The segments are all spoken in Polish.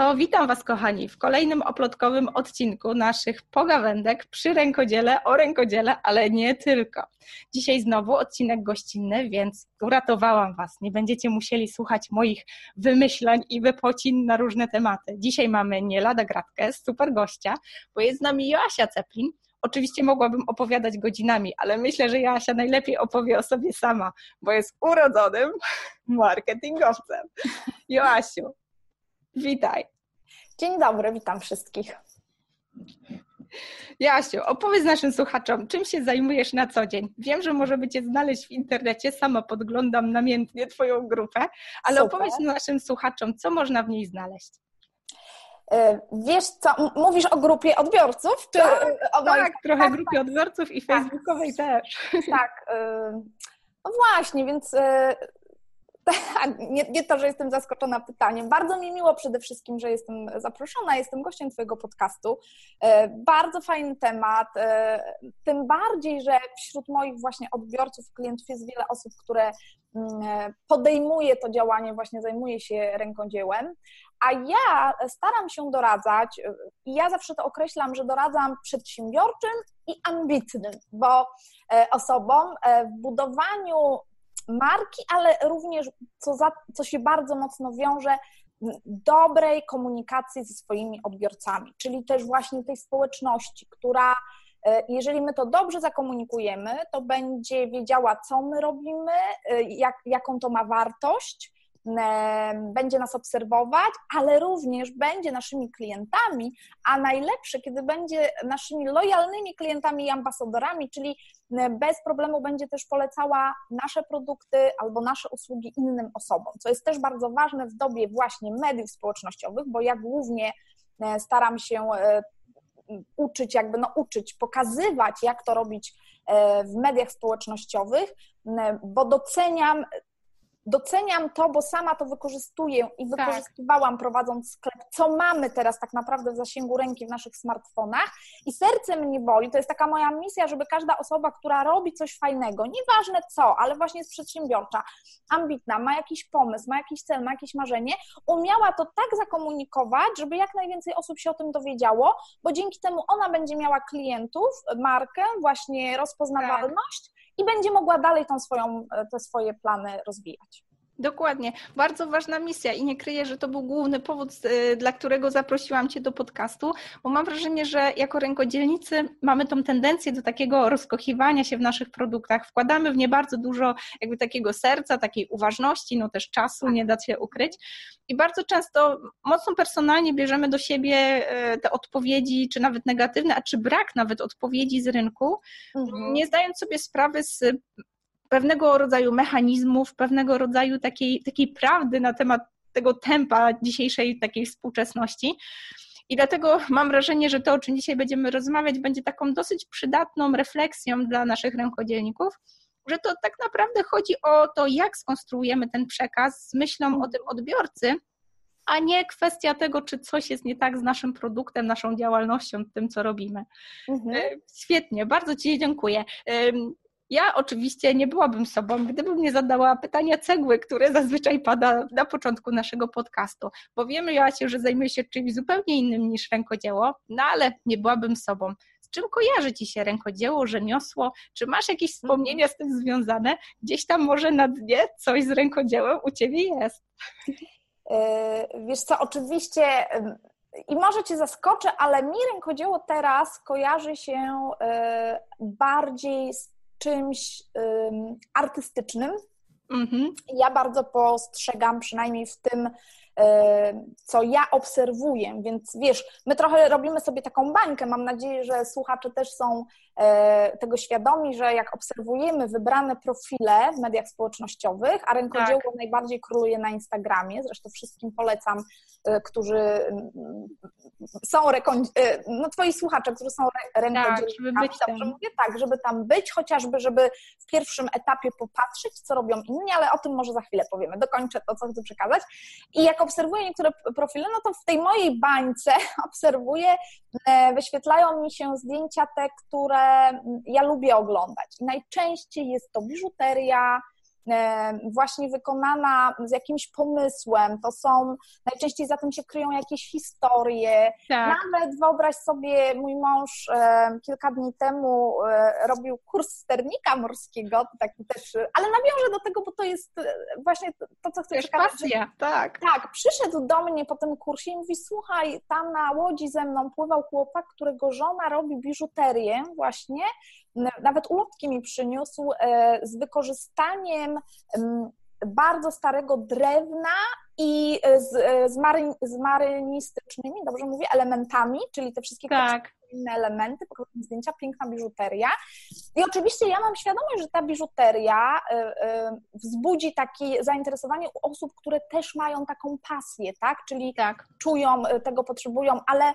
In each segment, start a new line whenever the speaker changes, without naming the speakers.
To witam Was, kochani, w kolejnym oplotkowym odcinku naszych pogawędek przy rękodziele, o rękodziele, ale nie tylko. Dzisiaj znowu odcinek gościnny, więc uratowałam Was. Nie będziecie musieli słuchać moich wymyślań i wypocin na różne tematy. Dzisiaj mamy nie lada gratkę, super gościa, bo jest z nami Joasia Ceplin. Oczywiście mogłabym opowiadać godzinami, ale myślę, że Joasia najlepiej opowie o sobie sama, bo jest urodzonym marketingowcem. Joasiu, Witaj.
Dzień dobry, witam wszystkich.
Jasiu, opowiedz naszym słuchaczom, czym się zajmujesz na co dzień. Wiem, że możemy Cię znaleźć w internecie, sama podglądam namiętnie Twoją grupę, ale Super. opowiedz naszym słuchaczom, co można w niej znaleźć.
E, wiesz co, mówisz o grupie odbiorców?
Czy tak, o tak trochę tak, grupie tak. odbiorców i tak. facebookowej też.
Tak, e, no właśnie, więc e, nie, nie, to, że jestem zaskoczona pytaniem. Bardzo mi miło przede wszystkim, że jestem zaproszona, jestem gościem Twojego podcastu. E, bardzo fajny temat, e, tym bardziej, że wśród moich właśnie odbiorców, klientów jest wiele osób, które mm, e, podejmuje to działanie, właśnie zajmuje się rękodziełem, a ja staram się doradzać i ja zawsze to określam, że doradzam przedsiębiorczym i ambitnym, bo osobom w budowaniu marki, ale również, co, za, co się bardzo mocno wiąże, dobrej komunikacji ze swoimi odbiorcami, czyli też właśnie tej społeczności, która e, jeżeli my to dobrze zakomunikujemy, to będzie wiedziała, co my robimy, e, jak, jaką to ma wartość, będzie nas obserwować, ale również będzie naszymi klientami, a najlepsze, kiedy będzie naszymi lojalnymi klientami i ambasadorami, czyli bez problemu będzie też polecała nasze produkty albo nasze usługi innym osobom, co jest też bardzo ważne w dobie właśnie mediów społecznościowych, bo ja głównie staram się e, uczyć, jakby no uczyć, pokazywać, jak to robić e, w mediach społecznościowych, bo doceniam doceniam to, bo sama to wykorzystuję i tak. wykorzystywałam prowadząc sklep, co mamy teraz tak naprawdę w zasięgu ręki w naszych smartfonach i serce mnie boli, to jest taka moja misja, żeby każda osoba, która robi coś fajnego, nieważne co, ale właśnie jest przedsiębiorcza, ambitna, ma jakiś pomysł, ma jakiś cel, ma jakieś marzenie, umiała to tak zakomunikować, żeby jak najwięcej osób się o tym dowiedziało, bo dzięki temu ona będzie miała klientów, markę, właśnie rozpoznawalność, tak i będzie mogła dalej tą swoją, e, te swoje plany rozwijać.
Dokładnie. Bardzo ważna misja i nie kryję, że to był główny powód, y, dla którego zaprosiłam Cię do podcastu, bo mam wrażenie, że jako rękodzielnicy mamy tą tendencję do takiego rozkochiwania się w naszych produktach. Wkładamy w nie bardzo dużo jakby takiego serca, takiej uważności, no też czasu, nie da się ukryć. I bardzo często mocno personalnie bierzemy do siebie y, te odpowiedzi, czy nawet negatywne, a czy brak nawet odpowiedzi z rynku, mhm. nie zdając sobie sprawy z pewnego rodzaju mechanizmów, pewnego rodzaju takiej, takiej prawdy na temat tego tempa dzisiejszej takiej współczesności. I dlatego mam wrażenie, że to, o czym dzisiaj będziemy rozmawiać, będzie taką dosyć przydatną refleksją dla naszych rękodzielników, że to tak naprawdę chodzi o to, jak skonstruujemy ten przekaz z myślą o tym odbiorcy, a nie kwestia tego, czy coś jest nie tak z naszym produktem, naszą działalnością, tym, co robimy. Mhm. E, świetnie, bardzo Ci dziękuję. Ja oczywiście nie byłabym sobą, gdybym nie zadała pytania cegły, które zazwyczaj pada na początku naszego podcastu, bo wiemy, Joacie, że zajmuję się czymś zupełnie innym niż rękodzieło, no ale nie byłabym sobą. Z czym kojarzy Ci się rękodzieło, rzemiosło? Czy masz jakieś wspomnienia z tym związane? Gdzieś tam może na dnie coś z rękodziełem u Ciebie jest.
E, wiesz co, oczywiście i może Cię zaskoczę, ale mi rękodzieło teraz kojarzy się e, bardziej z czymś um, artystycznym. Mm-hmm. Ja bardzo postrzegam, przynajmniej w tym co ja obserwuję, więc wiesz, my trochę robimy sobie taką bańkę, mam nadzieję, że słuchacze też są tego świadomi, że jak obserwujemy wybrane profile w mediach społecznościowych, a rękodzieło tak. najbardziej króluje na Instagramie, zresztą wszystkim polecam, e, którzy mm, są e, no twoi słuchacze, którzy są rękodziełnikami, tak, żeby być mówię tak, żeby tam być, chociażby, żeby w pierwszym etapie popatrzeć, co robią inni, ale o tym może za chwilę powiemy, dokończę to, co chcę przekazać. I jak obserwuję niektóre profile, no to w tej mojej bańce obserwuję, e, wyświetlają mi się zdjęcia te, które ja lubię oglądać. Najczęściej jest to biżuteria, właśnie wykonana z jakimś pomysłem, to są, najczęściej za tym się kryją jakieś historie. Tak. Nawet wyobraź sobie, mój mąż kilka dni temu e, robił kurs sternika morskiego, taki też, ale nawiążę do tego, bo to jest e, właśnie to, co chcę
przekazać. pasja, tak.
Tak, przyszedł do mnie po tym kursie i mówi, słuchaj, tam na łodzi ze mną pływał chłopak, którego żona robi biżuterię właśnie, nawet ulotki mi przyniósł e, z wykorzystaniem bardzo starego drewna i e, z, e, z, mary, z marynistycznymi, dobrze mówię, elementami, czyli te wszystkie tak. inne elementy, pokazuję zdjęcia, piękna biżuteria. I oczywiście ja mam świadomość, że ta biżuteria wzbudzi takie zainteresowanie u osób, które też mają taką pasję, tak? Czyli tak. czują, tego potrzebują, ale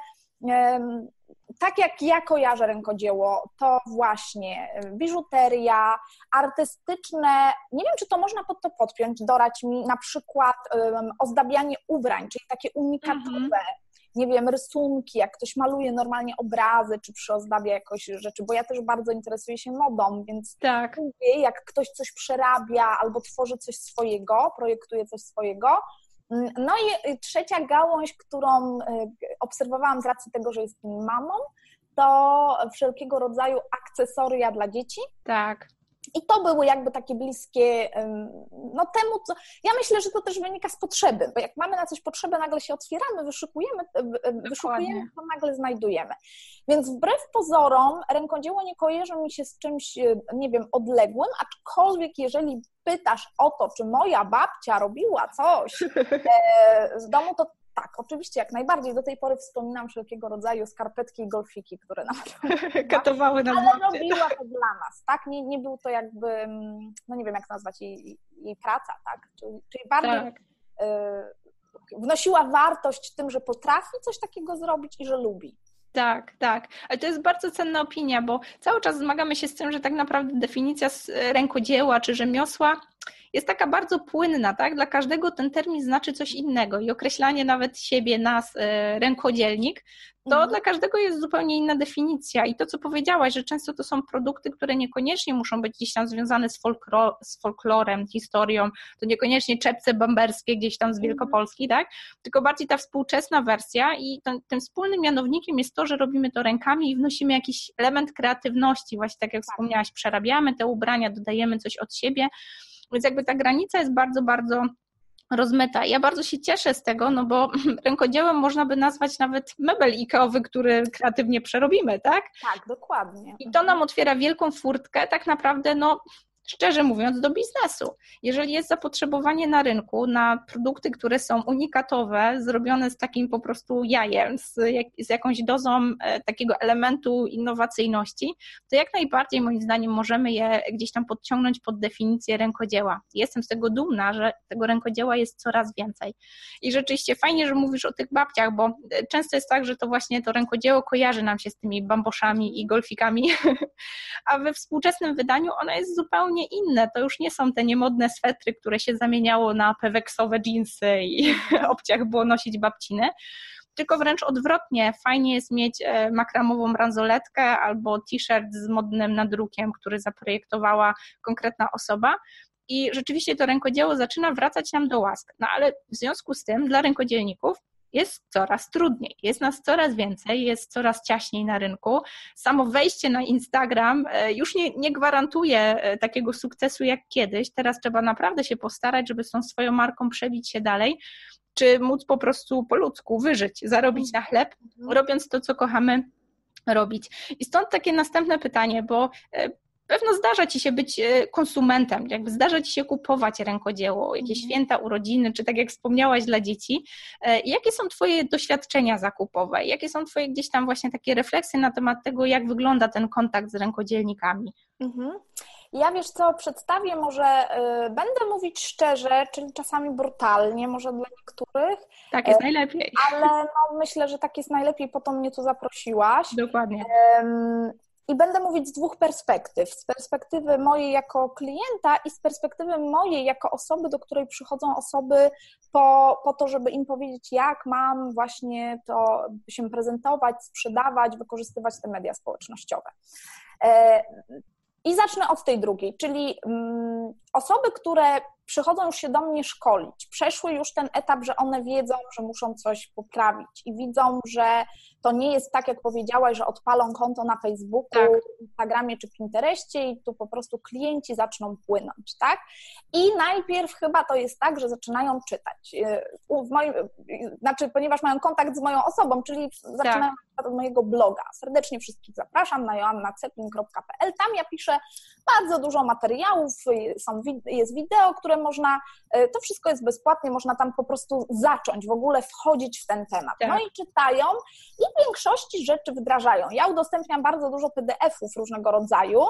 tak jak ja kojarzę rękodzieło, to właśnie biżuteria, artystyczne, nie wiem, czy to można pod to podpiąć, dorać mi na przykład um, ozdabianie ubrań, czyli takie unikatowe, mm -hmm. nie wiem, rysunki, jak ktoś maluje normalnie obrazy, czy przyozdabia jakoś rzeczy, bo ja też bardzo interesuję się modą, więc tak. lubię, jak ktoś coś przerabia albo tworzy coś swojego, projektuje coś swojego, no i trzecia gałąź, którą y, obserwowałam z racji tego, że jestem mamą, to wszelkiego rodzaju akcesoria dla dzieci.
Tak.
I to były jakby takie bliskie no temu, co... Ja myślę, że to też wynika z potrzeby, bo jak mamy na coś potrzebę, nagle się otwieramy, wyszukujemy, wyszukujemy to nagle znajdujemy. Więc wbrew pozorom rękodzieło nie kojarzy mi się z czymś, e, nie wiem, odległym, aczkolwiek jeżeli pytasz o to, czy moja babcia robiła coś e, z domu, to tak, oczywiście, jak najbardziej. Do tej pory wspominam wszelkiego rodzaju skarpetki i golfiki, które nam
katowały
nas. Ale robiła to dla nas, tak? Nie, nie był to jakby, mm, no nie wiem jak nazwać jej, jej praca, tak? Czyli, czyli bardziej tak. y, wnosiła wartość tym, że potrafi coś takiego zrobić i że lubi.
Tak, tak. Ale to jest bardzo cenna opinia, bo cały czas zmagamy się z tym, że tak naprawdę definicja rękodzieła czy rzemiosła jest taka bardzo płynna, tak? Dla każdego ten termin znaczy coś innego i określanie nawet siebie, nas, e, rękodzielnik, to mhm. dla każdego jest zupełnie inna definicja. I to, co powiedziałaś, że często to są produkty, które niekoniecznie muszą być gdzieś tam związane z, folkro, z folklorem, historią, to niekoniecznie czepce bamberskie gdzieś tam z mhm. Wielkopolski, tak? Tylko bardziej ta współczesna wersja i ten, tym wspólnym mianownikiem jest to, że robimy to rękami i wnosimy jakiś element kreatywności, właśnie tak jak tak. wspomniałaś, przerabiamy te ubrania, dodajemy coś od siebie. Więc jakby ta granica jest bardzo, bardzo rozmyta. Ja bardzo się cieszę z tego, no bo rękodziełem można by nazwać nawet mebel Ikeowy, który kreatywnie przerobimy, tak?
Tak, dokładnie.
I to nam otwiera wielką furtkę tak naprawdę, no szczerze mówiąc, do biznesu. Jeżeli jest zapotrzebowanie na rynku na produkty, które są unikatowe, zrobione z takim po prostu jajem, z, jak, z jakąś dozą e, takiego elementu innowacyjności, to jak najbardziej moim zdaniem możemy je gdzieś tam podciągnąć pod definicję rękodzieła. Jestem z tego dumna, że tego rękodzieła jest coraz więcej. I rzeczywiście fajnie, że mówisz o tych babciach, bo e, często jest tak, że to właśnie to rękodzieło kojarzy nam się z tymi bamboszami i golfikami, a we współczesnym wydaniu ono jest zupełnie zupełnie inne. To już nie są te niemodne swetry, które się zamieniało na peweksowe dżinsy i obciach było nosić babciny tylko wręcz odwrotnie. Fajnie jest mieć e, makramową bransoletkę albo t-shirt z modnym nadrukiem, który zaprojektowała konkretna osoba. I rzeczywiście to rękodzieło zaczyna wracać nam do łask. No ale w związku z tym dla rękodzielników jest coraz trudniej, jest nas coraz więcej, jest coraz ciaśniej na rynku. Samo wejście na Instagram e, już nie, nie gwarantuje e, takiego sukcesu jak kiedyś. Teraz trzeba naprawdę się postarać, żeby z tą swoją marką przebić się dalej czy móc po prostu po ludzku wyżyć, zarobić na chleb, mhm. robiąc to, co kochamy robić. I stąd takie następne pytanie, bo e, pewno zdarza ci się być e, konsumentem, jakby zdarza ci się kupować rękodzieło, jakieś mhm. święta, urodziny, czy tak jak wspomniałaś dla dzieci. E, jakie są Twoje doświadczenia zakupowe? Jakie są Twoje gdzieś tam właśnie takie refleksje na temat tego, jak wygląda ten kontakt z rękodzielnikami? Mhm.
Ja wiesz co, przedstawię może, y, będę mówić szczerze, czyli czasami brutalnie, może dla niektórych.
Tak jest najlepiej.
Ale no, myślę, że tak jest najlepiej, po to mnie tu zaprosiłaś.
Dokładnie.
I będę mówić z dwóch perspektyw. Z perspektywy mojej jako klienta i z perspektywy mojej jako osoby, do której przychodzą osoby po, po to, żeby im powiedzieć, jak mam właśnie to się prezentować, sprzedawać, wykorzystywać te media społecznościowe. E, I zacznę od tej drugiej, czyli um, osoby, które przychodzą już się do mnie szkolić, przeszły już ten etap, że one wiedzą, że muszą coś poprawić i widzą, że to nie jest tak, jak powiedziałaś, że odpalą konto na Facebooku, tak. Instagramie czy Pinterestie i tu po prostu klienci zaczną płynąć, tak? I najpierw chyba to jest tak, że zaczynają czytać. W moim, znaczy, ponieważ mają kontakt z moją osobą, czyli zaczynają tak. od mojego bloga. Serdecznie wszystkich zapraszam na joannaceplin.pl. Tam ja piszę bardzo dużo materiałów, są, jest wideo, które można, e, to wszystko jest bezpłatnie, można tam po prostu zacząć w ogóle wchodzić w ten temat. Tak. No i czytają i w większości rzeczy wdrażają. Ja udostępniam bardzo dużo PDF-ów różnego rodzaju,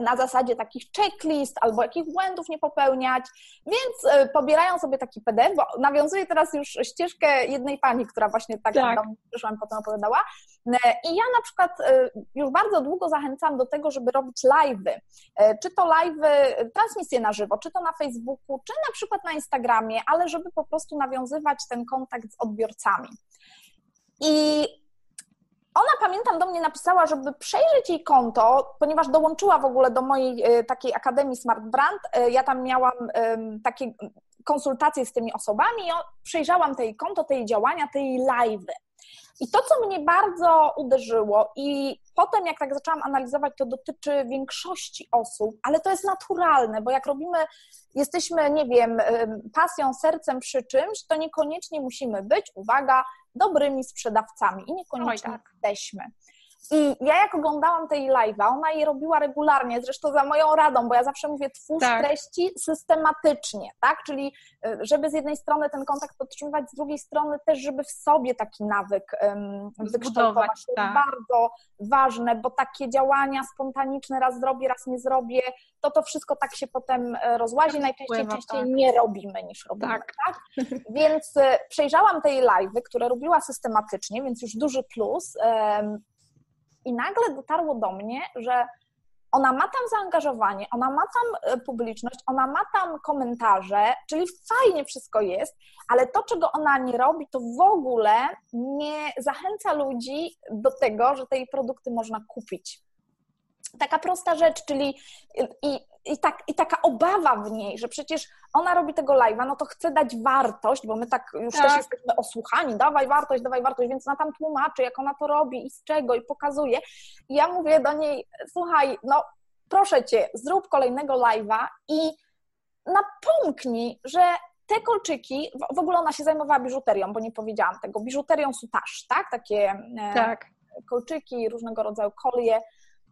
na zasadzie takich checklist albo jakich błędów nie popełniać, więc e, pobierają sobie taki PDF, bo nawiązuję teraz już ścieżkę jednej pani, która właśnie tak, tak. do mnie przyszła i potem opowiadała e, i ja na przykład już bardzo długo zachęcam do tego, żeby robić live'y, czy to live'y, transmisje na żywo, czy to na Facebooku, czy na przykład na Instagramie, ale żeby po prostu nawiązywać ten kontakt z odbiorcami. I ona, pamiętam, do mnie napisała, żeby przejrzeć jej konto, ponieważ dołączyła w ogóle do mojej e, takiej Akademii Smart Brand. E, ja tam miałam takie konsultacje z tymi osobami przejrzałam tej konto, tej działania, tej live. I to, co mnie bardzo uderzyło, i potem, jak tak zaczęłam analizować, to dotyczy większości osób, ale to jest naturalne, bo jak robimy, jesteśmy, nie wiem, pasją, sercem przy czymś, to niekoniecznie musimy być, uwaga, dobrymi sprzedawcami i niekoniecznie Oj, tak. jesteśmy. I ja jak oglądałam tej live'a, ona je robiła regularnie, zresztą za moją radą, bo ja zawsze mówię, twórz tak. treści systematycznie, tak? Czyli y, żeby z jednej strony ten kontakt podtrzymywać, z drugiej strony też, żeby w sobie taki nawyk um, wykształtować. To tak. jest bardzo ważne, bo takie działania spontaniczne, raz zrobię, raz nie zrobię, to to wszystko tak się potem e, rozłazi, tak najczęściej częściej tak. nie robimy niż robimy, tak? tak? Więc e, przejrzałam tej live'y, które robiła systematycznie, więc już duży plus, um, i nagle dotarło do mnie, że ona ma tam zaangażowanie, ona ma tam e, publiczność, ona ma tam komentarze, czyli fajnie wszystko jest, ale to, czego ona nie robi, to w ogóle nie zachęca ludzi do tego, że tej produkty można kupić taka prosta rzecz, czyli i, i, tak, i taka obawa w niej, że przecież ona robi tego live'a, no to chce dać wartość, bo my tak już tak. też jesteśmy osłuchani, dawaj wartość, dawaj wartość, więc ona tam tłumaczy, jak ona to robi i z czego i pokazuje. I ja mówię do niej, słuchaj, no proszę Cię, zrób kolejnego live'a i napomknij, że te kolczyki, w ogóle ona się zajmowała biżuterią, bo nie powiedziałam tego, biżuterią sutaż, tak? Takie e, tak. kolczyki, różnego rodzaju kolie,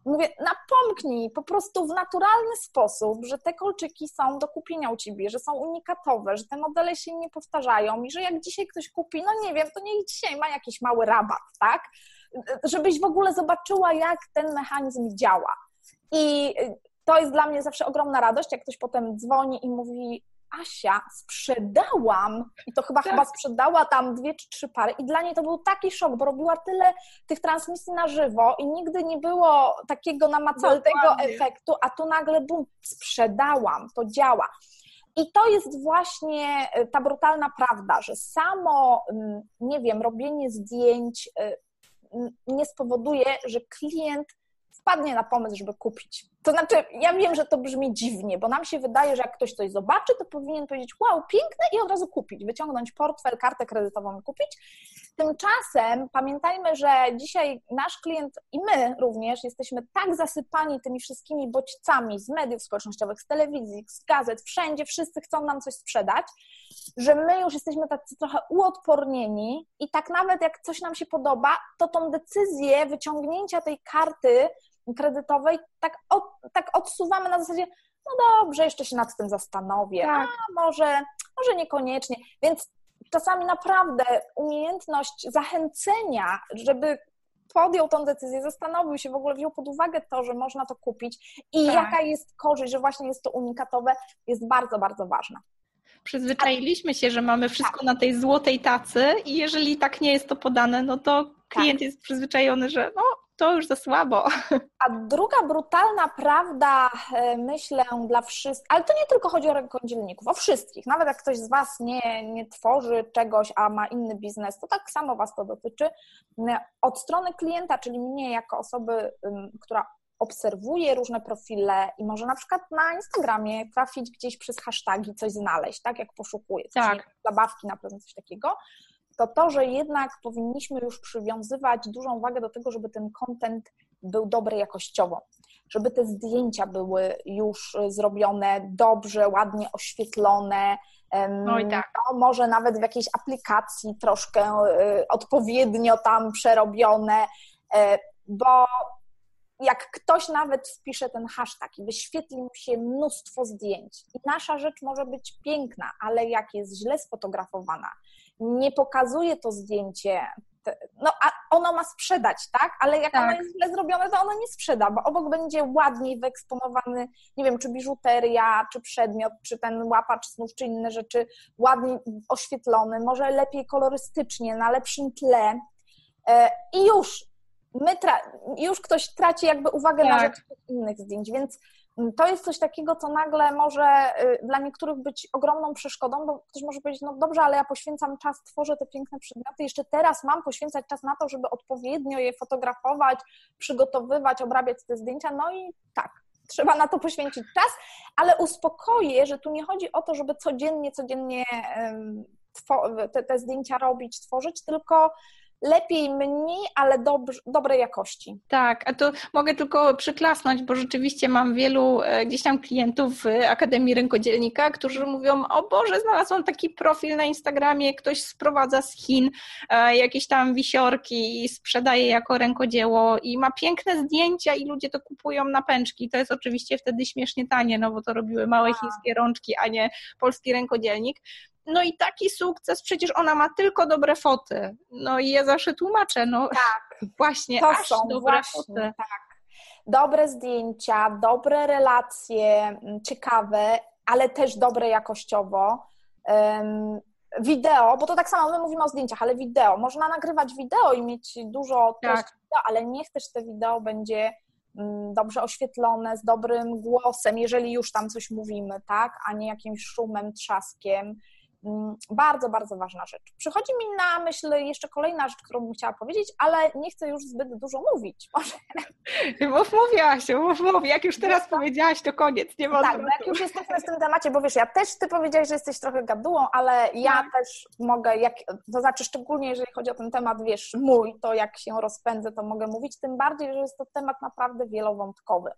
mówię, napomknij po prostu w naturalny sposób, że te kolczyki są do kupienia u Ciebie, że są unikatowe, że te modele się nie powtarzają i że jak dzisiaj ktoś kupi, no nie wiem, to niech dzisiaj ma jakiś mały rabat, tak? Żebyś w ogóle zobaczyła, jak ten mechanizm działa. I to jest dla mnie zawsze ogromna radość, jak ktoś potem dzwoni i mówi, Asia, sprzedałam i to chyba tak. chyba sprzedała tam dwie czy trzy pary i dla niej to był taki szok, bo robiła tyle tych transmisji na żywo i nigdy nie było takiego namacalnego efektu, a tu nagle bum, sprzedałam, to działa. I to jest właśnie e, ta brutalna prawda, że samo, nie wiem, robienie zdjęć e, nie spowoduje, że klient wpadnie na pomysł, żeby kupić. To znaczy, ja wiem, że to brzmi dziwnie, bo nam się wydaje, że jak ktoś coś zobaczy, to powinien powiedzieć, wow, piękne i od razu kupić, wyciągnąć portfel, kartę kredytową kupić. Tymczasem pamiętajmy, że dzisiaj nasz klient i my również jesteśmy tak zasypani tymi wszystkimi bodźcami z mediów społecznościowych, z telewizji, z gazet, wszędzie wszyscy chcą nam coś sprzedać, że my już jesteśmy tacy trochę uodpornieni i tak nawet jak coś nam się podoba, to tą decyzję wyciągnięcia tej karty kredytowej tak, od, tak odsuwamy na zasadzie, no dobrze, jeszcze się nad tym zastanowię, tak. a może, może niekoniecznie. Więc czasami naprawdę umiejętność zachęcenia, żeby podjął tą decyzję, zastanowił się, w ogóle wziął pod uwagę to, że można to kupić i tak. jaka jest korzyść, że właśnie jest to unikatowe, jest bardzo, bardzo ważna.
Przyzwyczailiśmy się, że mamy wszystko tak. na tej złotej tacy i jeżeli tak nie jest to podane, no to klient tak. jest przyzwyczajony, że no to już za słabo.
A druga brutalna prawda, e, myślę, dla wszystkich, ale to nie tylko chodzi o rękodzielników, o wszystkich. Nawet jak ktoś z Was nie, nie tworzy czegoś, a ma inny biznes, to tak samo Was to dotyczy. Od strony klienta, czyli mnie jako osoby, która obserwuje różne profile i może na przykład na Instagramie trafić gdzieś przez hashtagi coś znaleźć, tak jak poszukuje,
tak. Nie,
zabawki na pewno coś takiego, to to, że jednak powinniśmy już przywiązywać dużą wagę do tego, żeby ten content był dobry jakościowo, żeby te zdjęcia były już zrobione dobrze, ładnie oświetlone,
tak.
no, może nawet w jakiejś aplikacji troszkę y, odpowiednio tam przerobione, e, bo jak ktoś nawet wpisze ten hashtag i wyświetli mu się mnóstwo zdjęć i nasza rzecz może być piękna, ale jak jest źle sfotografowana, nie pokazuje to zdjęcie, no a ono ma sprzedać, tak? Ale jak tak. ono jest źle zrobione, to ono nie sprzeda, bo obok będzie ładniej wyeksponowany, nie wiem, czy biżuteria, czy przedmiot, czy ten łapacz snów, czy inne rzeczy, ładniej oświetlony, może lepiej kolorystycznie, na lepszym tle e, i już my już ktoś traci jakby uwagę tak. na rzecz innych zdjęć, więc to jest coś takiego, co nagle może y, dla niektórych być ogromną przeszkodą, bo ktoś może powiedzieć, no dobrze, ale ja poświęcam czas, tworzę te piękne przedmioty, jeszcze teraz mam poświęcać czas na to, żeby odpowiednio je fotografować, przygotowywać, obrabiać te zdjęcia, no i tak, trzeba na to poświęcić czas, ale uspokoję, że tu nie chodzi o to, żeby codziennie, codziennie te, te zdjęcia robić, tworzyć, tylko lepiej mniej, ale dobrze, dobrej jakości.
Tak, a to mogę tylko przyklasnąć, bo rzeczywiście mam wielu e, gdzieś tam klientów w Akademii Rękodzielnika, którzy mówią, o Boże, znalazłam taki profil na Instagramie, ktoś sprowadza z Chin e, jakieś tam wisiorki i sprzedaje jako rękodzieło i ma piękne zdjęcia i ludzie to kupują na pęczki. To jest oczywiście wtedy śmiesznie tanie, no bo to robiły małe chińskie rączki, a nie polski rękodzielnik. No i taki sukces, przecież ona ma tylko dobre foty. No i ja zawsze tłumaczę, no
tak,
właśnie,
to
aż
są
dobre
właśnie,
foty.
Tak. Dobre zdjęcia, dobre relacje, mm, ciekawe, ale też dobre jakościowo. Um, wideo, bo to tak samo my mówimy o zdjęciach, ale wideo. Można nagrywać wideo i mieć dużo tak. treści wideo, ale niech też te wideo będzie mm, dobrze oświetlone, z dobrym głosem, jeżeli już tam coś mówimy, tak, a nie jakimś szumem, trzaskiem. Mm, bardzo, bardzo ważna rzecz. Przychodzi mi na myśl jeszcze kolejna rzecz, którą bym chciała powiedzieć, ale nie chcę już zbyt dużo mówić. Może...
Mów, mówiłaś, mów, mów. Jak już teraz powiedziałaś, to koniec, nie ma
Tak, no jak już jesteśmy w tym temacie, bo wiesz, ja też ty powiedziałaś, że jesteś trochę gadułą, ale ja tak. też mogę, jak, to znaczy szczególnie jeżeli chodzi o ten temat, wiesz, mój, to jak się rozpędzę, to mogę mówić, tym bardziej, że jest to temat naprawdę wielowątkowy.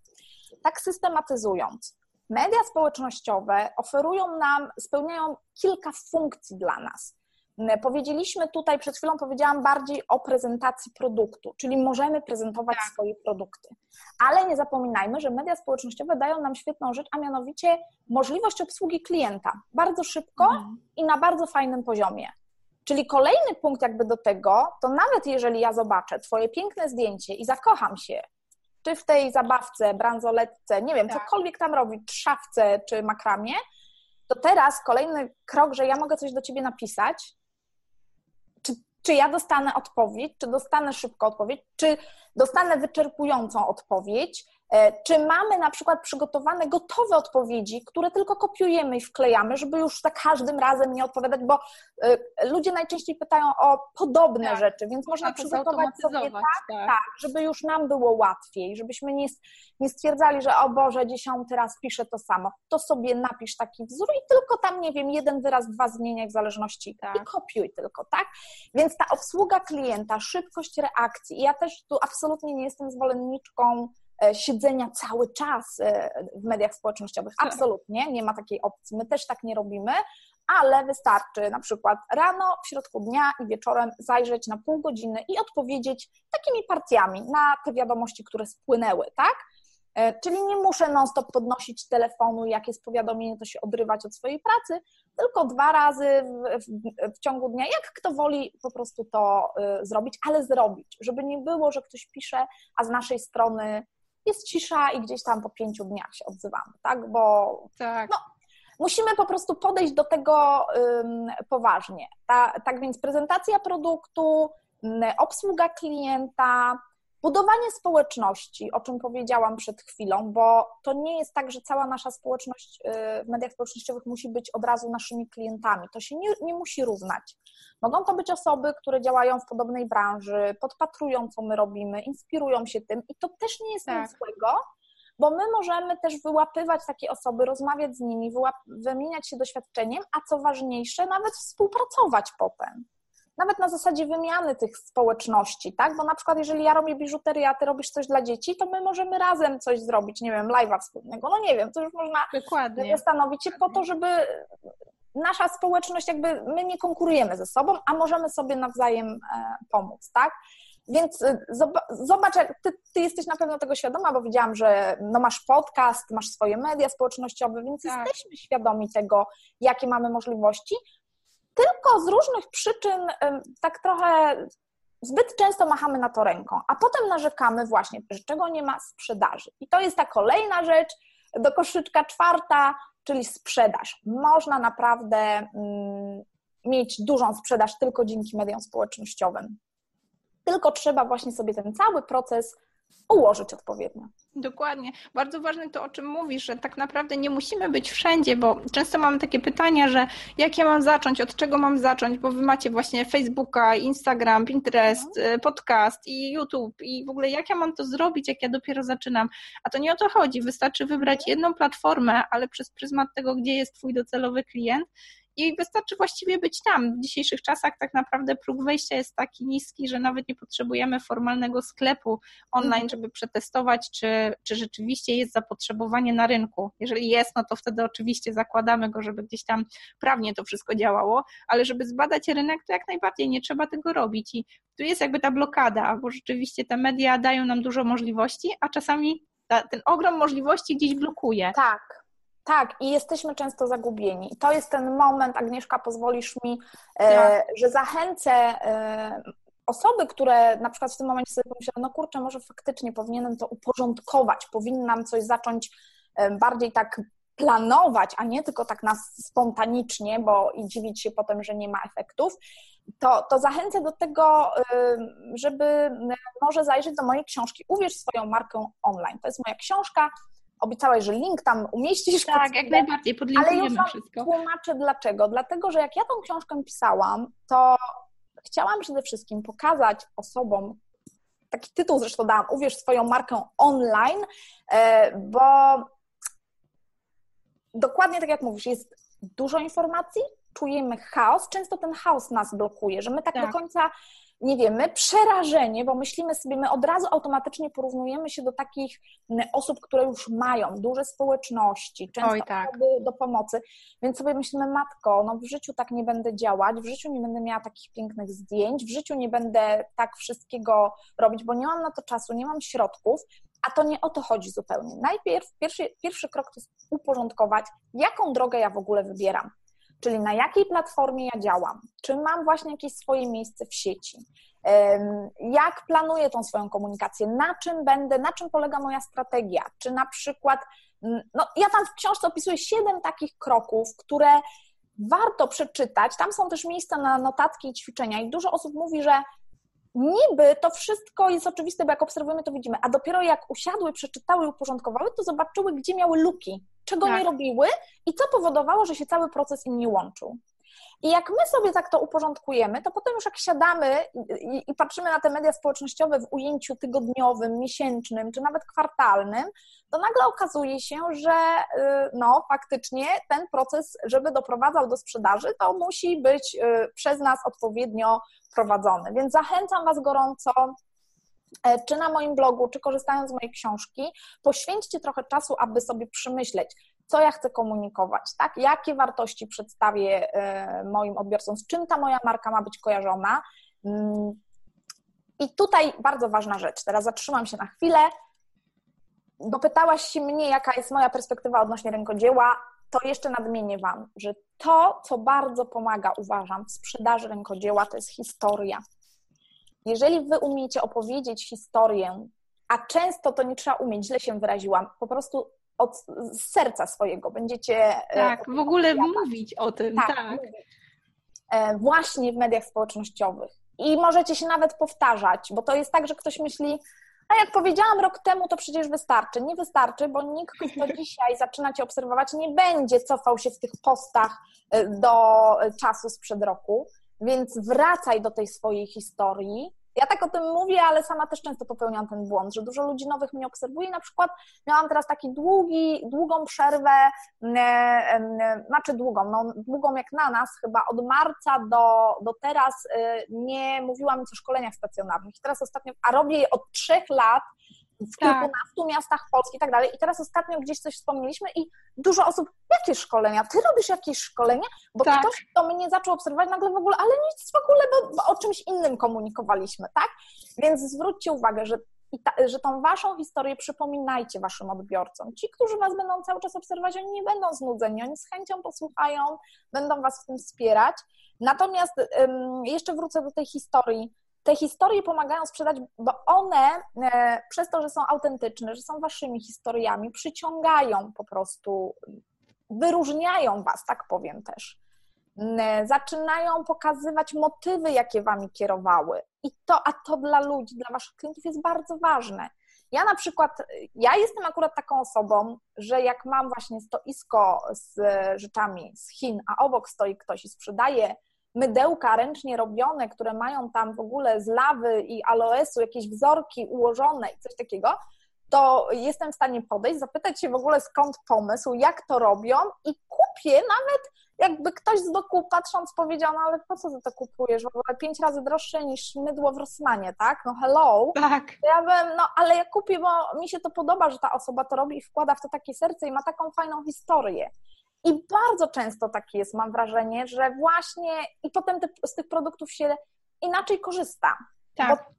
Tak systematyzując, Media społecznościowe oferują nam, spełniają kilka funkcji dla nas. Powiedzieliśmy tutaj, przed chwilą powiedziałam bardziej o prezentacji produktu, czyli możemy prezentować tak. swoje produkty. Ale nie zapominajmy, że media społecznościowe dają nam świetną rzecz, a mianowicie możliwość obsługi klienta bardzo szybko mhm. i na bardzo fajnym poziomie. Czyli kolejny punkt jakby do tego, to nawet jeżeli ja zobaczę Twoje piękne zdjęcie i zakocham się czy w tej zabawce, bransoletce, nie wiem, tak. cokolwiek tam robić, szafce czy makramie, to teraz kolejny krok, że ja mogę coś do ciebie napisać, czy, czy ja dostanę odpowiedź, czy dostanę szybko odpowiedź, czy dostanę wyczerpującą odpowiedź, czy mamy na przykład przygotowane gotowe odpowiedzi, które tylko kopiujemy i wklejamy, żeby już za każdym razem nie odpowiadać, bo e, ludzie najczęściej pytają o podobne tak. rzeczy, więc można przygotować sobie tak, tak, tak, żeby już nam było łatwiej, żebyśmy nie, nie stwierdzali, że o Boże, dziesiąty raz piszę to samo. To sobie napisz taki wzór i tylko tam, nie wiem, jeden wyraz, dwa zmieniaj w zależności tak. i kopiuj tylko, tak? Więc ta obsługa klienta, szybkość reakcji, ja też tu absolutnie nie jestem zwolenniczką E, siedzenia cały czas e, w mediach społecznościowych. Tak. Absolutnie, nie ma takiej opcji. My też tak nie robimy, ale wystarczy na przykład rano, w środku dnia i wieczorem zajrzeć na pół godziny i odpowiedzieć takimi partiami na te wiadomości, które spłynęły, tak? E, czyli nie muszę non-stop podnosić telefonu, jak jest powiadomienie, to się odrywać od swojej pracy, tylko dwa razy w, w, w, ciągu dnia, jak kto woli po prostu to y, zrobić, ale zrobić, żeby nie było, że ktoś pisze, a z naszej strony jest cisza i gdzieś tam po pięciu dniach się odzywamy, tak? Bo tak. No, musimy po prostu podejść do tego poważnie. Ta, tak więc prezentacja produktu, obsługa klienta, Budowanie społeczności, o czym powiedziałam przed chwilą, bo to nie jest tak, że cała nasza społeczność y, w mediach społecznościowych musi być od razu naszymi klientami. To się nie, nie musi równać. Mogą to być osoby, które działają w podobnej branży, podpatrują, co my robimy, inspirują się tym i to też nie jest tak. nic złego, bo my możemy też wyłapywać takie osoby, rozmawiać z nimi, wymieniać się doświadczeniem, a co ważniejsze, nawet współpracować potem nawet na zasadzie wymiany tych społeczności, tak? Bo na przykład, jeżeli ja robię biżuterię, a ty robisz coś dla dzieci, to my możemy razem coś zrobić, nie wiem, live'a wspólnego, no nie wiem, to już można Dokładnie. zastanowić się po to, żeby nasza społeczność, jakby my nie konkurujemy ze sobą, a możemy sobie nawzajem e, pomóc, tak? Więc e, zobacz, ty, ty, jesteś na pewno tego świadoma, bo widziałam, że no masz podcast, masz swoje media społecznościowe, więc tak. jesteśmy świadomi tego, jakie mamy możliwości, tylko z różnych przyczyn tak trochę zbyt często machamy na to ręką, a potem narzekamy właśnie, że czego nie ma sprzedaży. I to jest ta kolejna rzecz do koszyczka czwarta, czyli sprzedaż. Można naprawdę mm, mieć dużą sprzedaż tylko dzięki mediom społecznościowym. Tylko trzeba właśnie sobie ten cały proces ułożyć odpowiednio.
Dokładnie. Bardzo ważne to, o czym mówisz, że tak naprawdę nie musimy być wszędzie, bo często mamy takie pytania, że jak ja mam zacząć, od czego mam zacząć, bo wy macie właśnie Facebooka, Instagram, Pinterest, mhm. podcast i YouTube i w ogóle jak ja mam to zrobić, jak ja dopiero zaczynam. A to nie o to chodzi. Wystarczy wybrać mhm. jedną platformę, ale przez pryzmat tego, gdzie jest twój docelowy klient i wystarczy właściwie być tam. W dzisiejszych czasach tak naprawdę próg wejścia jest taki niski, że nawet nie potrzebujemy formalnego sklepu online, mhm. żeby przetestować, czy, czy rzeczywiście jest zapotrzebowanie na rynku. Jeżeli jest, no to wtedy oczywiście zakładamy go, żeby gdzieś tam prawnie to wszystko działało, ale żeby zbadać rynek, to jak najbardziej nie trzeba tego robić. I tu jest jakby ta blokada, bo rzeczywiście te media dają nam dużo możliwości, a czasami ta, ten ogrom możliwości gdzieś blokuje.
Tak. Tak, i jesteśmy często zagubieni. I to jest ten moment, Agnieszka, pozwolisz mi, e, że zachęcę e, osoby, które na przykład w tym momencie sobie pomyślały, no kurczę, może faktycznie powinienem to uporządkować, powinnam coś zacząć e, bardziej tak planować, a nie tylko tak nas spontanicznie, bo i dziwić się potem, że nie ma efektów, to, to zachęcę do tego, żeby może zajrzeć do mojej książki Uwierz swoją markę online. To jest moja książka, obiecałaś, że link tam umieścisz.
Tak, jak najbardziej, podlinkujemy
ale już
wszystko.
tłumaczę dlaczego. Dlatego, że jak ja tą książkę pisałam, to chciałam przede wszystkim pokazać osobom, taki tytuł zresztą dałam, uwierz swoją markę online, e, bo dokładnie tak jak mówisz, jest dużo informacji, czujemy chaos, często ten chaos nas blokuje, że my tak, tak. do końca nie wiemy, przerażenie, bo myślimy sobie, my od razu automatycznie porównujemy się do takich osób, które już mają duże społeczności, często Oj, tak. do pomocy, więc sobie myślimy, matko, no w życiu tak nie będę działać, w życiu nie będę miała takich pięknych zdjęć, w życiu nie będę tak wszystkiego robić, bo nie mam na to czasu, nie mam środków, a to nie o to chodzi zupełnie. Najpierw pierwszy, pierwszy krok to jest uporządkować, jaką drogę ja w ogóle wybieram czyli na jakiej platformie ja działam, czy mam właśnie jakieś swoje miejsce w sieci, jak planuję tą swoją komunikację, na czym będę, na czym polega moja strategia, czy na przykład, no ja tam w książce opisuję siedem takich kroków, które warto przeczytać, tam są też miejsca na notatki i ćwiczenia i dużo osób mówi, że niby to wszystko jest oczywiste, bo jak obserwujemy, to widzimy, a dopiero jak usiadły, przeczytały i uporządkowały, to zobaczyły, gdzie miały luki, czego tak. nie robiły i co powodowało, że się cały proces im nie łączył. I jak my sobie tak to uporządkujemy, to potem już jak siadamy i, i, patrzymy na te media społecznościowe w ujęciu tygodniowym, miesięcznym czy nawet kwartalnym, to nagle okazuje się, że y, no faktycznie ten proces, żeby doprowadzał do sprzedaży, to musi być y, przez nas odpowiednio Więc zachęcam Was gorąco e, czy na moim blogu, czy korzystając z mojej książki, poświęćcie trochę czasu, aby sobie przemyśleć, co ja chcę komunikować, tak? Jakie wartości przedstawię e, moim odbiorcom, z czym ta moja marka ma być kojarzona. Mm. I tutaj bardzo ważna rzecz. Teraz zatrzymam się na chwilę. Dopytałaś się mnie, jaka jest moja perspektywa odnośnie rękodzieła. To jeszcze nadmienię Wam, że to, co bardzo pomaga, uważam, w sprzedaży rękodzieła, to jest historia. Jeżeli Wy umiecie opowiedzieć historię, a często to nie trzeba umieć, źle się wyraziłam, po prostu od serca swojego będziecie.
E, tak, w ogóle mówić o tym, tak. tak.
E, właśnie w mediach społecznościowych. I możecie się nawet powtarzać, bo to jest tak, że ktoś myśli, A jak powiedziałam rok temu, to przecież wystarczy. Nie wystarczy, bo nikt, kto dzisiaj zaczyna Cię obserwować, nie będzie cofał się w tych postach y, do czasu sprzed roku, więc wracaj do tej swojej historii, ja tak o tym mówię, ale sama też często popełniam ten błąd, że dużo ludzi nowych mnie obserwuje. Na przykład miałam teraz taki długi, długą przerwę, znaczy długą, no długą jak na nas, chyba od marca do, do teraz y, nie mówiłam nic o szkoleniach stacjonarnych. I teraz ostatnio, a robię je od trzech lat, w tak. kilkunastu miastach Polski i tak dalej. I teraz ostatnio gdzieś coś wspomnieliśmy i dużo osób, jakie szkolenia? Ty robisz jakieś szkolenia? Bo tak. ktoś, kto mnie zaczął obserwować nagle w ogóle, ale nic w ogóle, bo, bo o czymś innym komunikowaliśmy, tak? Więc zwróćcie uwagę, że ta, że tą waszą historię przypominajcie waszym odbiorcom. Ci, którzy was będą cały czas obserwować, oni nie będą znudzeni, oni z chęcią posłuchają, będą was w tym wspierać. Natomiast um, jeszcze wrócę do tej historii te historie pomagają sprzedać, bo one e, przez to, że są autentyczne, że są waszymi historiami, przyciągają po prostu, wyróżniają was, tak powiem też. E, zaczynają pokazywać motywy, jakie wami kierowały. I to, a to dla ludzi, dla waszych klientów jest bardzo ważne. Ja na przykład, ja jestem akurat taką osobą, że jak mam właśnie stoisko z rzeczami z Chin, a obok stoi ktoś i sprzedaje mydełka ręcznie robione, które mają tam w ogóle z lawy i aloesu jakieś wzorki ułożone i coś takiego, to jestem w stanie podejść, zapytać się w ogóle skąd pomysł, jak to robią i kupię nawet jakby ktoś z boku patrząc powiedział, no ale po co ty to kupujesz? W ogóle pięć razy droższe niż mydło w Rossmanie, tak? No hello.
Tak.
Ja bym, no ale ja kupię, bo mi się to podoba, że ta osoba to robi i wkłada w to takie serce i ma taką fajną historię. I bardzo często tak jest, mam wrażenie, że właśnie i potem te, z tych produktów się inaczej korzysta.
Tak. Bo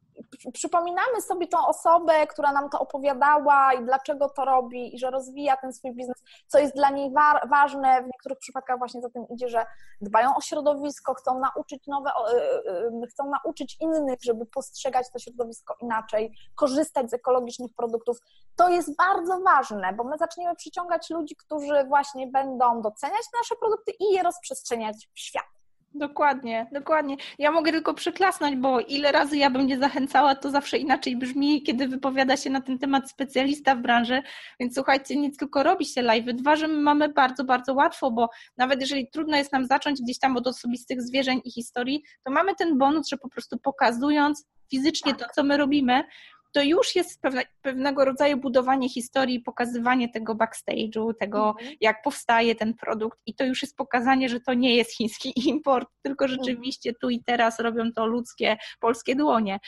przypominamy sobie tą osobę, która nam to opowiadała i dlaczego to robi i że rozwija ten swój biznes, co jest dla niej wa ważne. W niektórych przypadkach właśnie za tym idzie, że dbają o środowisko, chcą nauczyć nowe, y, y, chcą nauczyć innych, żeby postrzegać to środowisko inaczej, korzystać z ekologicznych produktów. To jest bardzo ważne, bo my zaczniemy przyciągać ludzi, którzy właśnie będą doceniać nasze produkty i je rozprzestrzeniać w świat.
Dokładnie, dokładnie. Ja mogę tylko przyklasnąć, bo ile razy ja bym nie zachęcała, to zawsze inaczej brzmi, kiedy wypowiada się na ten temat specjalista w branży. Więc słuchajcie, nic tylko robi się live. Dwa, że my mamy bardzo, bardzo łatwo, bo nawet jeżeli trudno jest nam zacząć gdzieś tam od osobistych zwierzeń i historii, to mamy ten bonus, że po prostu pokazując fizycznie to, co my robimy, to już jest pewne, pewnego rodzaju budowanie historii, pokazywanie tego backstage'u, tego mhm. jak powstaje ten produkt i to już jest pokazanie, że to nie jest chiński import, tylko mhm. rzeczywiście tu i teraz robią to ludzkie, polskie dłonie.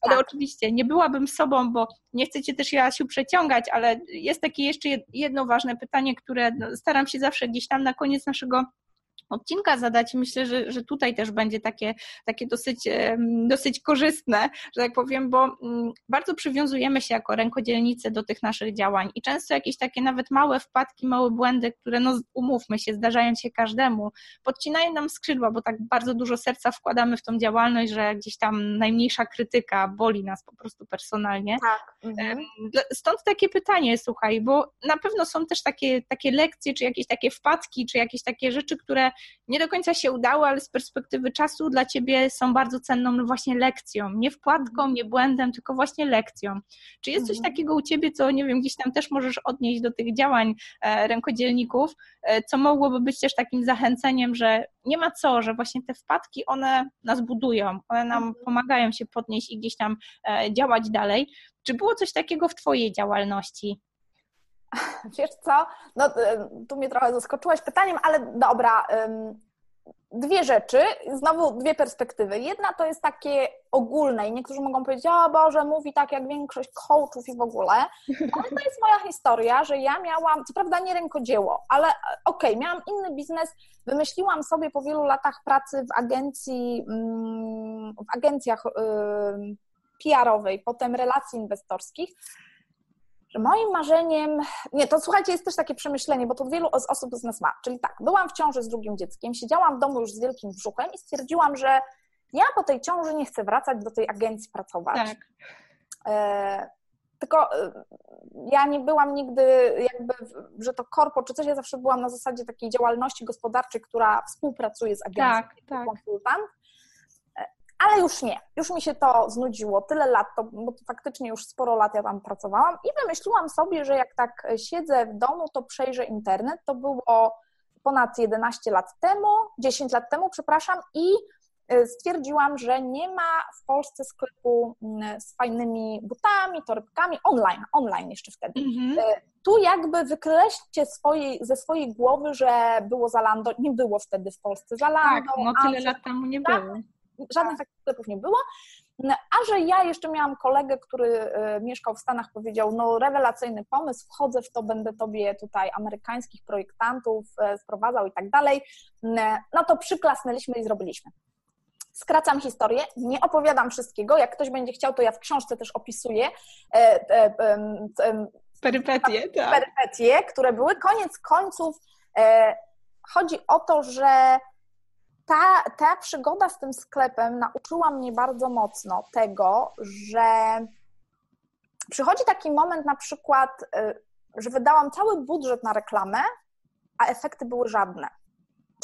Ale tak. oczywiście nie byłabym sobą, bo nie chcę Cię też Jasiu przeciągać, ale jest takie jeszcze jedno ważne pytanie, które no, staram się zawsze gdzieś tam na koniec naszego odcinka zadać. Myślę, że, że tutaj też będzie takie, takie dosyć, dosyć korzystne, że tak powiem, bo mm, bardzo przywiązujemy się jako rękodzielnicy do tych naszych działań i często jakieś takie nawet małe wpadki, małe błędy, które no umówmy się, zdarzają się każdemu, podcinają nam skrzydła, bo tak bardzo dużo serca wkładamy w tą działalność, że gdzieś tam najmniejsza krytyka boli nas po prostu personalnie.
Tak. Mhm.
Stąd takie pytanie, słuchaj, bo na pewno są też takie, takie lekcje, czy jakieś takie wpadki, czy jakieś takie rzeczy, które nie do końca się udało, ale z perspektywy czasu dla ciebie są bardzo cenną no właśnie lekcją. Nie wkładką, nie błędem, tylko właśnie lekcją. Czy jest coś mhm. takiego u ciebie, co nie wiem, gdzieś tam też możesz odnieść do tych działań e, rękodzielników, e, co mogłoby być też takim zachęceniem, że nie ma co, że właśnie te wpadki, one nas budują, one nam mhm. pomagają się podnieść i gdzieś tam e, działać dalej. Czy było coś takiego w Twojej działalności?
Wiesz co, no y, tu mnie trochę zaskoczyłaś pytaniem, ale dobra, dwie rzeczy, znowu dwie perspektywy. Jedna to jest takie ogólne i niektórzy mogą powiedzieć, o Boże, mówi tak jak większość coachów i w ogóle, ale to jest moja historia, że ja miałam, co prawda nie rękodzieło, ale okej, okay, miałam inny biznes, wymyśliłam sobie po wielu latach pracy w agencji, mm, w agencjach PR-owej, potem relacji inwestorskich, że moim marzeniem, nie, to słuchajcie, jest też takie przemyślenie, bo to wielu z osób z nas ma, czyli tak, byłam w ciąży z drugim dzieckiem, siedziałam w domu już z wielkim brzuchem i stwierdziłam, że ja po tej ciąży nie chcę wracać do tej agencji pracować. Tak. E, tylko e, ja nie byłam nigdy jakby, że to korpo czy coś, ja zawsze byłam na zasadzie takiej działalności gospodarczej, która współpracuje z agencją
tak, tak.
konsultant ale już nie, już mi się to znudziło. Tyle lat, to, bo to faktycznie już sporo lat ja tam pracowałam i wymyśliłam sobie, że jak tak siedzę w domu, to przejrzę internet. To było ponad 11 lat temu, 10 lat temu, przepraszam, i y, stwierdziłam, że nie ma w Polsce sklepu mm, z fajnymi butami, torebkami, online, online jeszcze wtedy. Mhm. Y, tu jakby wykreślcie swojej, ze swojej głowy, że było Zalando, nie było wtedy w Polsce Zalando.
Tak, no tyle lat temu nie tak, było.
Żadnych takich sklepów nie było. A że ja jeszcze miałam kolegę, który e, mieszkał w Stanach, powiedział, no rewelacyjny pomysł, wchodzę w to, będę tobie tutaj amerykańskich projektantów e, sprowadzał i tak dalej, no to przyklasnęliśmy i zrobiliśmy. Skracam historię, nie opowiadam wszystkiego. Jak ktoś będzie chciał, to ja w książce też opisuję e,
perypetie, tak.
perypetie, które były. Koniec końców chodzi o to, że ta, ta przygoda z tym sklepem nauczyła mnie bardzo mocno tego, że przychodzi taki moment na przykład, y, że wydałam cały budżet na reklamę, a efekty były żadne.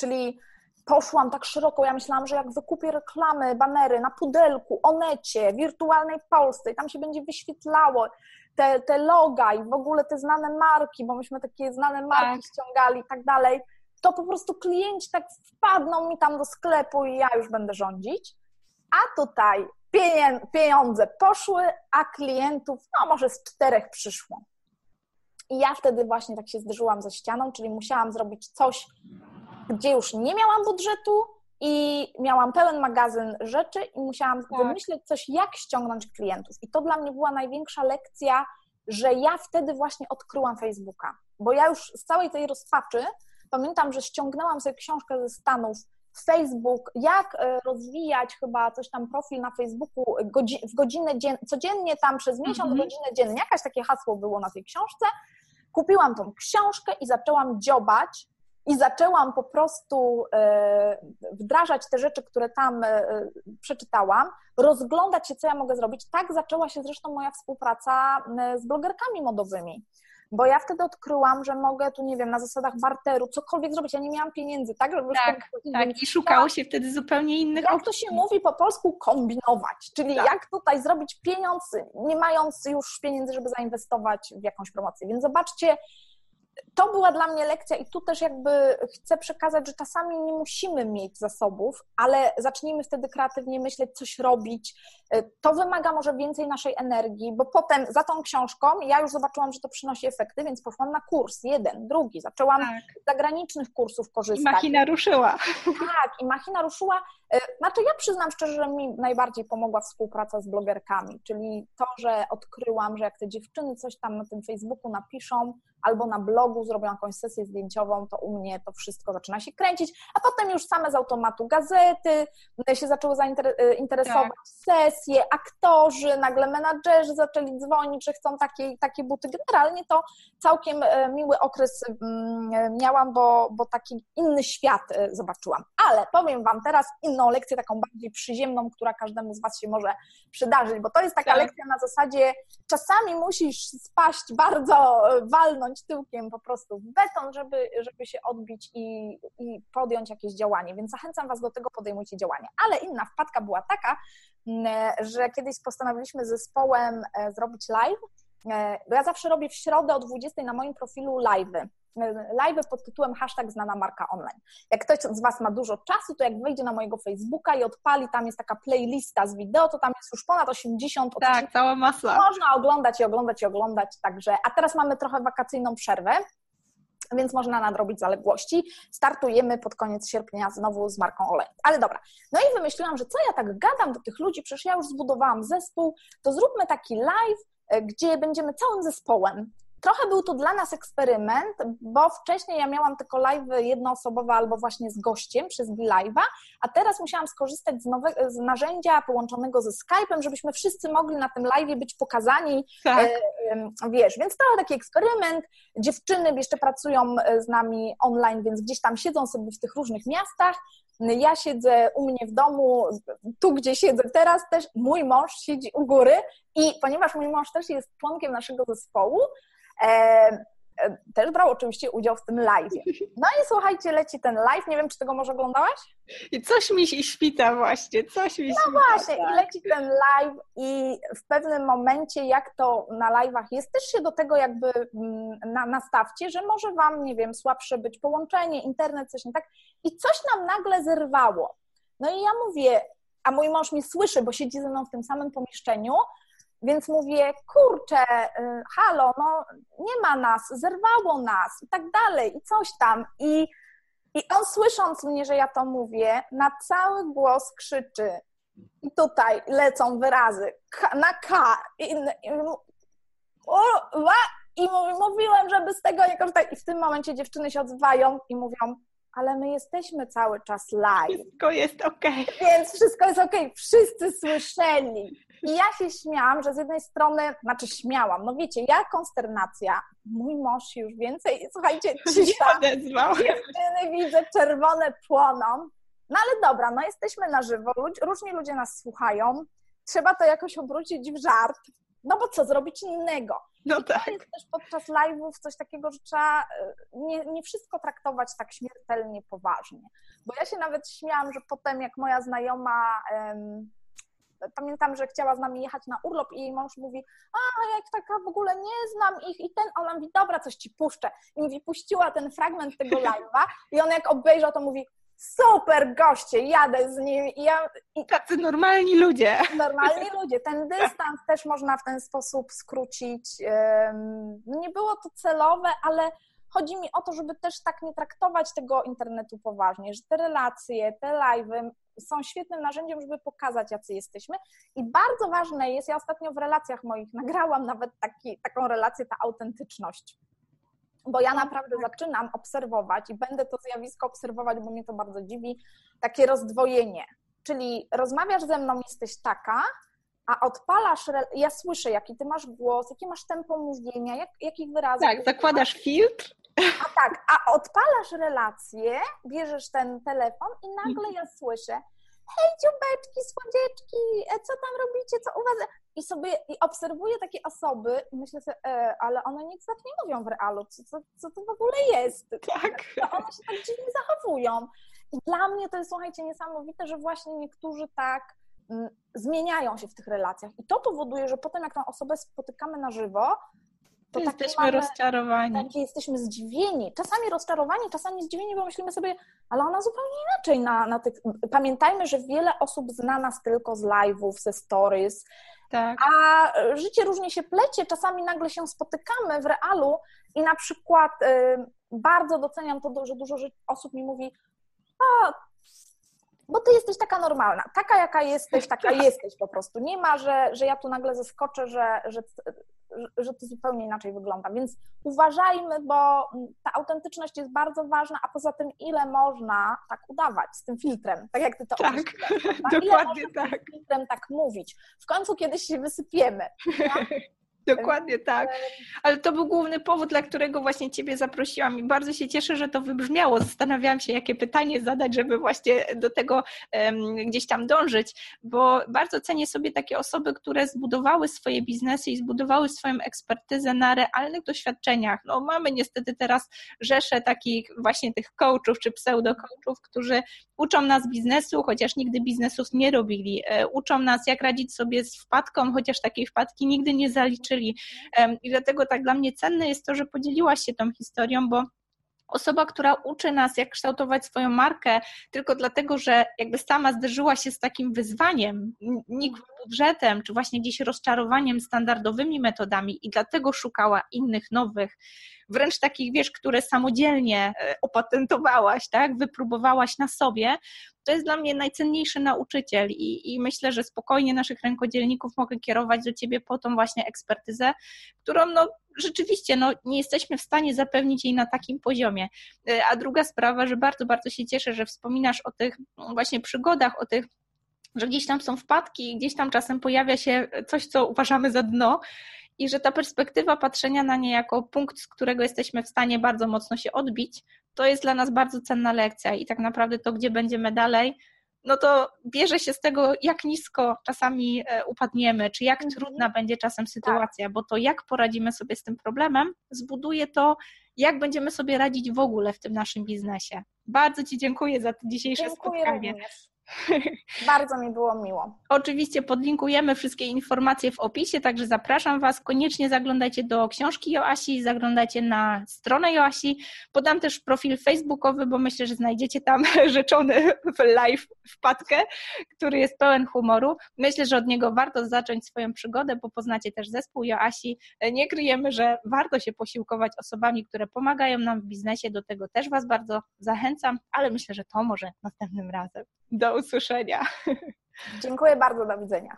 Czyli poszłam tak szeroko, ja myślałam, że jak wykupię reklamy, banery na Pudelku, Onecie, Wirtualnej Polsce i tam się będzie wyświetlało te, te loga i w ogóle te znane marki, bo myśmy takie znane marki tak. ściągali i tak dalej, to po prostu klienci tak wpadną mi tam do sklepu i ja już będę rządzić. A tutaj pieniądze poszły, a klientów, no może z czterech przyszło. I ja wtedy właśnie tak się zderzyłam ze ścianą, czyli musiałam zrobić coś, gdzie już nie miałam budżetu i miałam pełen magazyn rzeczy i musiałam tak. wymyśleć coś, jak ściągnąć klientów. I to dla mnie była największa lekcja, że ja wtedy właśnie odkryłam Facebooka. Bo ja już z całej tej rozpaczy Pamiętam, że ściągnęłam sobie książkę ze Stanów, Facebook, jak e, rozwijać chyba coś tam profil na Facebooku w godzinę dzien- codziennie tam przez miesiąc, mm-hmm. godzinę dziennie. Jakaś takie hasło było na tej książce. Kupiłam tą książkę i zaczęłam dziobać i zaczęłam po prostu e, wdrażać te rzeczy, które tam e, przeczytałam, rozglądać się, co ja mogę zrobić. Tak zaczęła się zresztą moja współpraca z blogerkami modowymi bo ja wtedy odkryłam, że mogę tu, nie wiem, na zasadach barteru cokolwiek zrobić. Ja nie miałam pieniędzy, tak?
Żeby tak, tak. i szukało się wtedy zupełnie innych
Jak to się mówi po polsku? Kombinować, czyli tak. jak tutaj zrobić pieniądz, nie mając już pieniędzy, żeby zainwestować w jakąś promocję. Więc zobaczcie, to była dla mnie lekcja i tu też jakby chcę przekazać, że czasami nie musimy mieć zasobów, ale zacznijmy wtedy kreatywnie myśleć, coś robić. Y, to wymaga może więcej naszej energii, bo potem za tą książką ja już zobaczyłam, że to przynosi efekty, więc poszłam na kurs, jeden, drugi, zaczęłam tak. z zagranicznych kursów korzystać. I
machina ruszyła.
Tak, i machina ruszyła. Y, znaczy ja przyznam szczerze, że mi najbardziej pomogła współpraca z blogerkami, czyli to, że odkryłam, że jak te dziewczyny coś tam na tym Facebooku napiszą, albo na blogu zrobią jakąś sesję zdjęciową, to u mnie to wszystko zaczyna się kręcić, a potem już same z automatu gazety się zaczęły zainteresować tak. sesje, aktorzy, nagle menadżerzy zaczęli dzwonić, że chcą takie, takie buty. Generalnie to całkiem e, miły okres mm, miałam, bo, bo taki inny świat zobaczyłam. Ale powiem Wam teraz inną lekcję, taką bardziej przyziemną, która każdemu z Was się może przydarzyć, bo to jest taka tak. lekcja na zasadzie czasami musisz spaść bardzo, walnąć tyłkiem po prostu w beton, żeby, żeby się odbić i, i podjąć jakieś działanie. Więc zachęcam Was do tego, podejmujcie działanie. Ale inna wpadka była taka, mm, że kiedyś postanowiliśmy z zespołem e, zrobić live, e, bo ja zawsze robię w środę o 20 na moim profilu live'y live pod tytułem hashtag znana marka online. Jak ktoś z Was ma dużo czasu, to jak wejdzie na mojego Facebooka i odpali, tam jest taka playlista z wideo, to tam jest już ponad 80
Tak, odcinków. cała masa.
Można oglądać i oglądać i oglądać, także, a teraz mamy trochę wakacyjną przerwę, więc można nadrobić zaległości. Startujemy pod koniec sierpnia znowu z marką Olej. Ale dobra, no i wymyśliłam, że co ja tak gadam do tych ludzi, przecież ja już zbudowałam zespół, to zróbmy taki live, e, gdzie będziemy całym zespołem Trochę był to dla nas eksperyment, bo wcześniej ja miałam tylko live jednoosobowe albo właśnie z gościem przez Live'a, a teraz musiałam skorzystać z, nowe, z narzędzia połączonego ze Skype'em, żebyśmy wszyscy mogli na tym live być pokazani, tak. e, wiesz, więc trochę taki eksperyment. Dziewczyny jeszcze pracują e, z nami online, więc gdzieś tam siedzą sobie w tych różnych miastach. Ja siedzę u mnie w domu, tu gdzie siedzę teraz też, mój mąż siedzi u góry i ponieważ mój mąż też jest członkiem naszego zespołu, też brał oczywiście udział w tym live. No i słuchajcie, leci ten live, nie wiem, czy tego może oglądałaś?
I coś mi się świta właśnie, coś mi
no
świta.
No właśnie, tak. i leci ten live i w pewnym momencie, jak to na live'ach jest, też się do tego jakby mm, na, nastawcie, że może Wam, nie wiem, słabsze być połączenie, internet, coś nie tak i coś nam nagle zerwało. No i ja mówię, a mój mąż mnie słyszy, bo siedzi ze mną w tym samym pomieszczeniu, więc mówię, kurczę, y, halo, no nie ma nas, zerwało nas i tak dalej, i coś tam. I, I on słysząc mnie, że ja to mówię, na cały głos krzyczy. I tutaj lecą wyrazy K, na K. I, i, o, i mówiłem, żeby z tego nie korzystać. I w tym momencie dziewczyny się odzywają i mówią, ale my jesteśmy cały czas live.
Wszystko jest ok.
Więc wszystko jest ok. Wszyscy słyszeli. I ja się śmiałam, że z jednej strony, znaczy śmiałam, no wiecie, ja konsternacja, mój mąż już więcej, słuchajcie, cisza, dziewczyny widzę, czerwone płoną, no ale dobra, no jesteśmy na żywo, różni ludzie nas słuchają, trzeba to jakoś obrócić w żart, no bo co zrobić innego?
No I tak.
To jest też podczas live'ów coś takiego, że trzeba y, nie, nie wszystko traktować tak śmiertelnie poważnie. Bo ja się nawet śmiałam, że potem jak moja znajoma um, pamiętam, że chciała z nami jechać na urlop i jej mąż mówi, a jak taka w ogóle nie znam ich i ten, ona mówi, dobra, coś ci puszczę. I mówi, puściła ten fragment tego live'a i on jak obejrzał, to mówi, super goście, jadę z nimi. I ja,
i, Tacy normalni ludzie.
Normalni ludzie. Ten dystans też można w ten sposób skrócić. Nie było to celowe, ale chodzi mi o to, żeby też tak nie traktować tego internetu poważnie, że te relacje, te live'y są świetnym narzędziem, żeby pokazać, jacy jesteśmy. I bardzo ważne jest, ja ostatnio w relacjach moich nagrałam nawet taki, taką relację, ta autentyczność bo ja naprawdę zaczynam obserwować i będę to zjawisko obserwować, bo mnie to bardzo dziwi, takie rozdwojenie. Czyli rozmawiasz ze mną, jesteś taka, a odpalasz, ja słyszę, jaki ty masz głos, jakie masz tempo mówienia, jak, jakich wyrazów.
Tak, zakładasz filtr.
A tak, a odpalasz relację, bierzesz ten telefon i nagle ja słyszę, hej dziubeczki, słodzieczki, e, co tam robicie, co u was? I sobie i obserwuję takie osoby i myślę sobie, e, ale one nic tak nie mówią w realu, co, co, co to w ogóle jest?
Tak.
To one się tak dziwnie zachowują. I dla mnie to jest, słuchajcie, niesamowite, że właśnie niektórzy tak mm, zmieniają się w tych relacjach. I to powoduje, że potem jak tę osobę spotykamy na żywo,
to jesteśmy mamy, rozczarowani.
Takie jesteśmy zdziwieni. Czasami rozczarowani, czasami zdziwieni, bo myślimy sobie, ale ona zupełnie inaczej na, na tych... Pamiętajmy, że wiele osób zna nas tylko z live'ów, ze stories, tak. a życie różnie się plecie. Czasami nagle się spotykamy w realu i na przykład y, bardzo doceniam to, że dużo osób mi mówi, a bo ty jesteś taka normalna, taka jaka jesteś, taka tak. jesteś po prostu. Nie ma, że, że ja tu nagle zaskoczę, że, że, że to zupełnie inaczej wygląda. Więc uważajmy, bo ta autentyczność jest bardzo ważna, a poza tym ile można tak udawać z tym filtrem, tak jak ty to
Tak, dokładnie tak. Z tym
filtrem tak mówić. W końcu kiedyś się wysypiemy. Tak?
Dokładnie tak. Ale to był główny powód, dla którego właśnie Ciebie zaprosiłam i bardzo się cieszę, że to wybrzmiało. Zastanawiałam się, jakie pytanie zadać, żeby właśnie do tego um, gdzieś tam dążyć, bo bardzo cenię sobie takie osoby, które zbudowały swoje biznesy i zbudowały swoją ekspertyzę na realnych doświadczeniach. No mamy niestety teraz rzesze takich właśnie tych coachów czy pseudo-coachów, którzy uczą nas biznesu, chociaż nigdy biznesów nie robili. E, uczą nas, jak radzić sobie z wpadką, chociaż takiej wpadki nigdy nie zaliczyli i dlatego tak dla mnie cenne jest to, że podzieliłaś się tą historią, bo osoba, która uczy nas, jak kształtować swoją markę, tylko dlatego, że jakby sama zderzyła się z takim wyzwaniem, nikłym budżetem, czy właśnie gdzieś rozczarowaniem standardowymi metodami i dlatego szukała innych, nowych, wręcz takich, wiesz, które samodzielnie e, opatentowałaś, tak, wypróbowałaś na sobie, to jest dla mnie najcenniejszy nauczyciel i, i myślę, że spokojnie naszych rękodzielników mogę kierować do Ciebie po tą właśnie ekspertyzę, którą no rzeczywiście no, nie jesteśmy w stanie zapewnić jej na takim poziomie. E, a druga sprawa, że bardzo, bardzo się cieszę, że wspominasz o tych właśnie przygodach, o tych że gdzieś tam są wpadki, gdzieś tam czasem pojawia się coś, co uważamy za dno i że ta perspektywa patrzenia na nie jako punkt, z którego jesteśmy w stanie bardzo mocno się odbić, to jest dla nas bardzo cenna lekcja i tak naprawdę to, gdzie będziemy dalej, no to bierze się z tego, jak nisko czasami e, upadniemy, czy jak mhm. trudna będzie czasem sytuacja, tak. bo to jak poradzimy sobie z tym problemem, zbuduje to, jak będziemy sobie radzić w ogóle w tym naszym biznesie. Bardzo Ci dziękuję za to dzisiejsze dziękuję spotkanie. Również.
Bardzo mi było miło.
Oczywiście podlinkujemy wszystkie informacje w opisie, także zapraszam Was. Koniecznie zaglądajcie do książki Joasi, zaglądajcie na stronę Joasi. Podam też profil facebookowy, bo myślę, że znajdziecie tam rzeczony w live wpadkę, który jest pełen humoru. Myślę, że od niego warto zacząć swoją przygodę, bo poznacie też zespół Joasi. Nie kryjemy, że warto się posiłkować osobami, które pomagają nam w biznesie. Do tego też Was bardzo zachęcam, ale myślę, że to może następnym razem. Do usłyszenia.
Dziękuję bardzo, do widzenia.